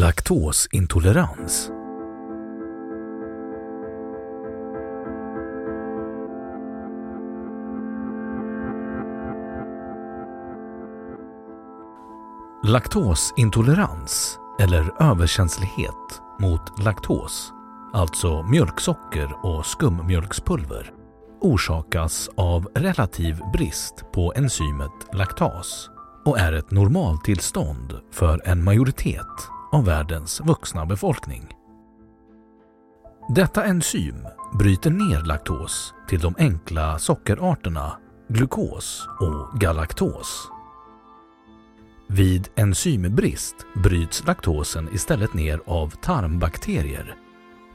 Laktosintolerans. Laktosintolerans, eller överkänslighet mot laktos, alltså mjölksocker och skummjölkspulver, orsakas av relativ brist på enzymet laktas och är ett normaltillstånd för en majoritet av världens vuxna befolkning. Detta enzym bryter ner laktos till de enkla sockerarterna glukos och galaktos. Vid enzymbrist bryts laktosen istället ner av tarmbakterier,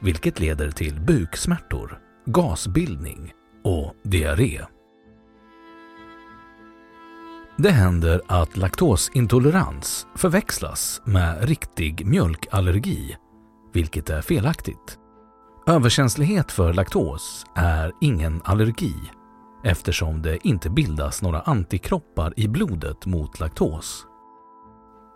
vilket leder till buksmärtor, gasbildning och diarré. Det händer att laktosintolerans förväxlas med riktig mjölkallergi, vilket är felaktigt. Överkänslighet för laktos är ingen allergi eftersom det inte bildas några antikroppar i blodet mot laktos.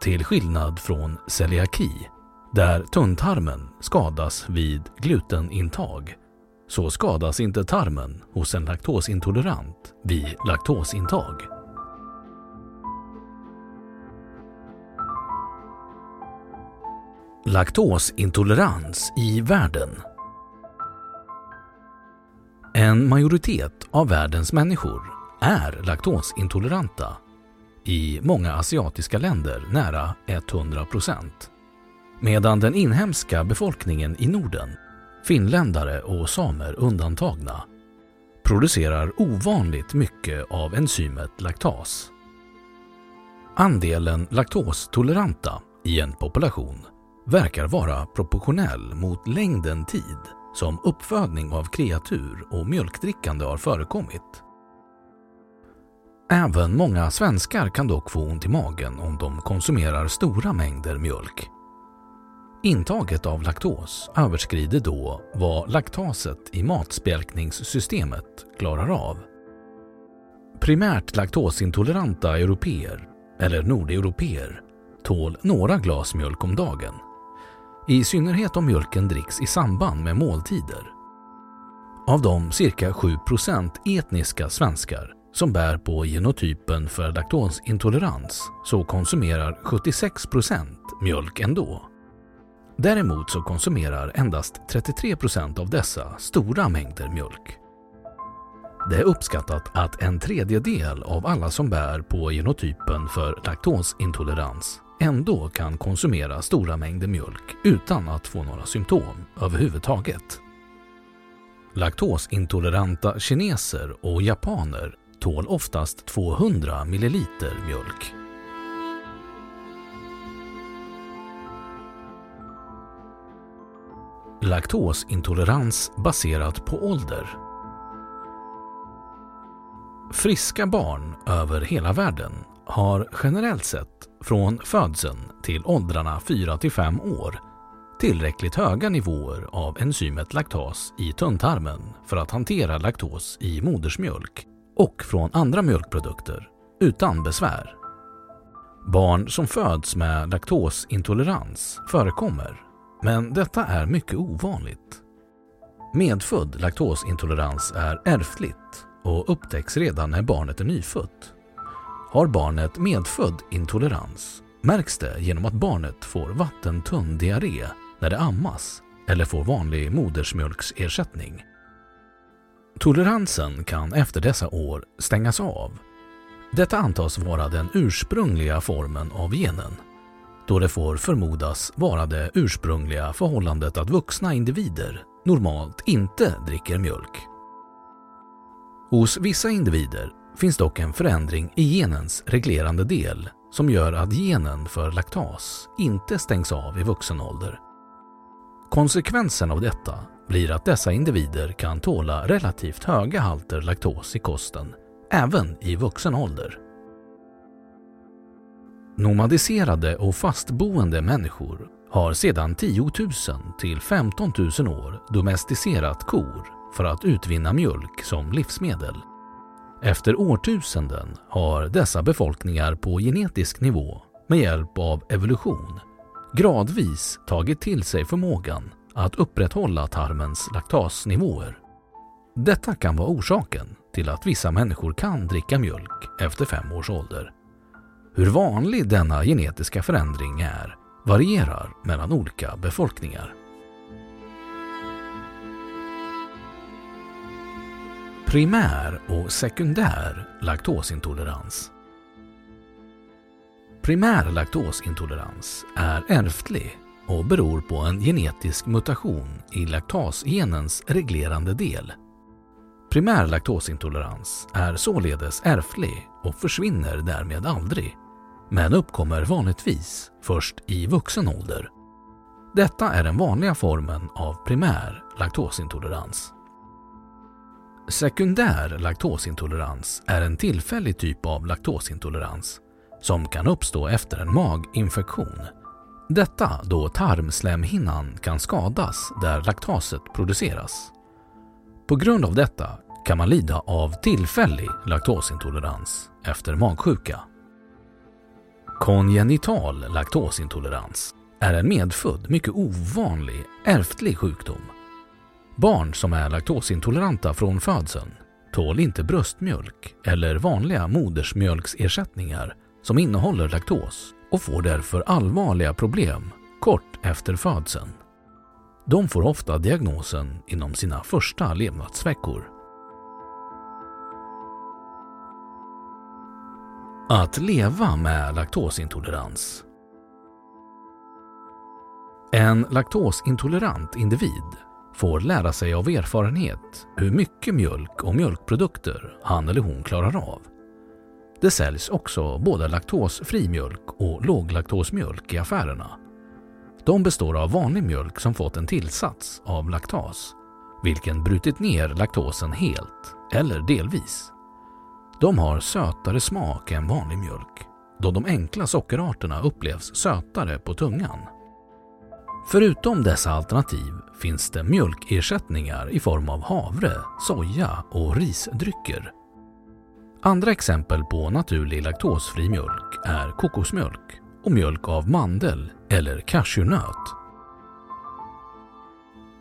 Till skillnad från celiaki, där tunntarmen skadas vid glutenintag, så skadas inte tarmen hos en laktosintolerant vid laktosintag. Laktosintolerans i världen En majoritet av världens människor är laktosintoleranta. I många asiatiska länder nära 100 procent. Medan den inhemska befolkningen i Norden, finländare och samer undantagna, producerar ovanligt mycket av enzymet laktas. Andelen laktostoleranta i en population verkar vara proportionell mot längden tid som uppfödning av kreatur och mjölkdrickande har förekommit. Även många svenskar kan dock få ont i magen om de konsumerar stora mängder mjölk. Intaget av laktos överskrider då vad laktaset i matspjälkningssystemet klarar av. Primärt laktosintoleranta europeer, eller nordeuropeer, tål några glas mjölk om dagen i synnerhet om mjölken dricks i samband med måltider. Av de cirka 7% etniska svenskar som bär på genotypen för laktosintolerans så konsumerar 76% mjölk ändå. Däremot så konsumerar endast 33% av dessa stora mängder mjölk. Det är uppskattat att en tredjedel av alla som bär på genotypen för laktosintolerans ändå kan konsumera stora mängder mjölk utan att få några symptom överhuvudtaget. Laktosintoleranta kineser och japaner tål oftast 200 ml mjölk. Laktosintolerans baserat på ålder. Friska barn över hela världen har generellt sett från födseln till åldrarna 4 till 5 år tillräckligt höga nivåer av enzymet laktas i tunntarmen för att hantera laktos i modersmjölk och från andra mjölkprodukter utan besvär. Barn som föds med laktosintolerans förekommer, men detta är mycket ovanligt. Medfödd laktosintolerans är ärftligt och upptäcks redan när barnet är nyfött. Har barnet medfödd intolerans märks det genom att barnet får vattentunn diarré när det ammas eller får vanlig modersmjölksersättning. Toleransen kan efter dessa år stängas av. Detta antas vara den ursprungliga formen av genen, då det får förmodas vara det ursprungliga förhållandet att vuxna individer normalt inte dricker mjölk. Hos vissa individer finns dock en förändring i genens reglerande del som gör att genen för laktas inte stängs av i vuxen ålder. Konsekvensen av detta blir att dessa individer kan tåla relativt höga halter laktos i kosten även i vuxen ålder. Nomadiserade och fastboende människor har sedan 10 000 till 15 000 år domesticerat kor för att utvinna mjölk som livsmedel. Efter årtusenden har dessa befolkningar på genetisk nivå med hjälp av evolution gradvis tagit till sig förmågan att upprätthålla tarmens laktasnivåer. Detta kan vara orsaken till att vissa människor kan dricka mjölk efter fem års ålder. Hur vanlig denna genetiska förändring är varierar mellan olika befolkningar. Primär och sekundär laktosintolerans Primär laktosintolerans är ärftlig och beror på en genetisk mutation i laktasgenens reglerande del. Primär laktosintolerans är således ärftlig och försvinner därmed aldrig, men uppkommer vanligtvis först i vuxen ålder. Detta är den vanliga formen av primär laktosintolerans. Sekundär laktosintolerans är en tillfällig typ av laktosintolerans som kan uppstå efter en maginfektion. Detta då tarmslemhinnan kan skadas där laktaset produceras. På grund av detta kan man lida av tillfällig laktosintolerans efter magsjuka. Kongenital laktosintolerans är en medfödd, mycket ovanlig, ärftlig sjukdom. Barn som är laktosintoleranta från födseln tål inte bröstmjölk eller vanliga modersmjölksersättningar som innehåller laktos och får därför allvarliga problem kort efter födseln. De får ofta diagnosen inom sina första levnadsveckor. Att leva med laktosintolerans En laktosintolerant individ får lära sig av erfarenhet hur mycket mjölk och mjölkprodukter han eller hon klarar av. Det säljs också både laktosfri mjölk och låglaktosmjölk i affärerna. De består av vanlig mjölk som fått en tillsats av laktas, vilken brutit ner laktosen helt eller delvis. De har sötare smak än vanlig mjölk, då de enkla sockerarterna upplevs sötare på tungan. Förutom dessa alternativ finns det mjölkersättningar i form av havre, soja och risdrycker Andra exempel på naturlig laktosfri mjölk är kokosmjölk och mjölk av mandel eller cashewnöt.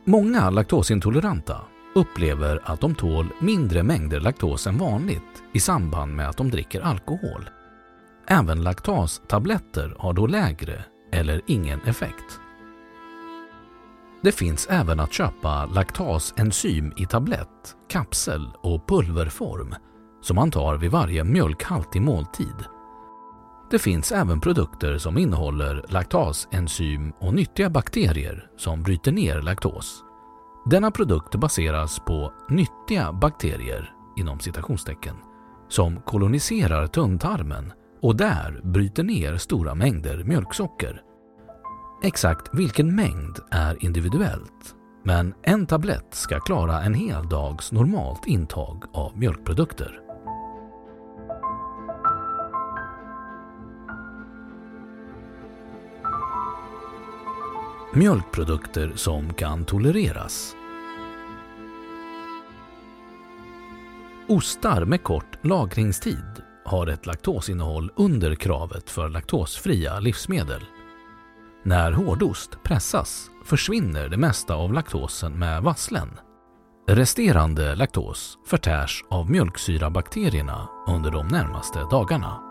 Många laktosintoleranta upplever att de tål mindre mängder laktos än vanligt i samband med att de dricker alkohol. Även laktastabletter har då lägre eller ingen effekt. Det finns även att köpa laktasenzym i tablett, kapsel och pulverform som man tar vid varje mjölkhaltig måltid. Det finns även produkter som innehåller laktasenzym och nyttiga bakterier som bryter ner laktos. Denna produkt baseras på nyttiga bakterier inom citationstecken som koloniserar tunntarmen och där bryter ner stora mängder mjölksocker. Exakt vilken mängd är individuellt, men en tablett ska klara en hel dags normalt intag av mjölkprodukter. Mjölkprodukter som kan tolereras. Ostar med kort lagringstid har ett laktosinnehåll under kravet för laktosfria livsmedel. När hårdost pressas försvinner det mesta av laktosen med vasslen. Resterande laktos förtärs av mjölksyrabakterierna under de närmaste dagarna.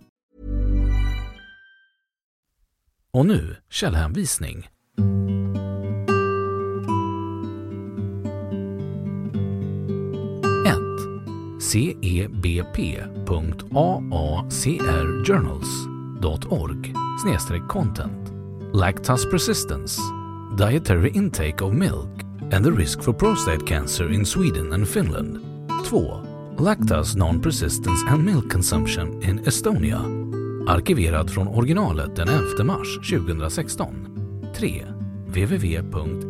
Och nu källhänvisning. cebp.aacrjournals.org content. Lactose persistence. Dietary intake of milk and the risk for prostate cancer in Sweden and Finland. 2. Lactose non-persistence and milk consumption in Estonia. Arkiverad från originalet den 11 mars 2016 3. www.ncbi.nl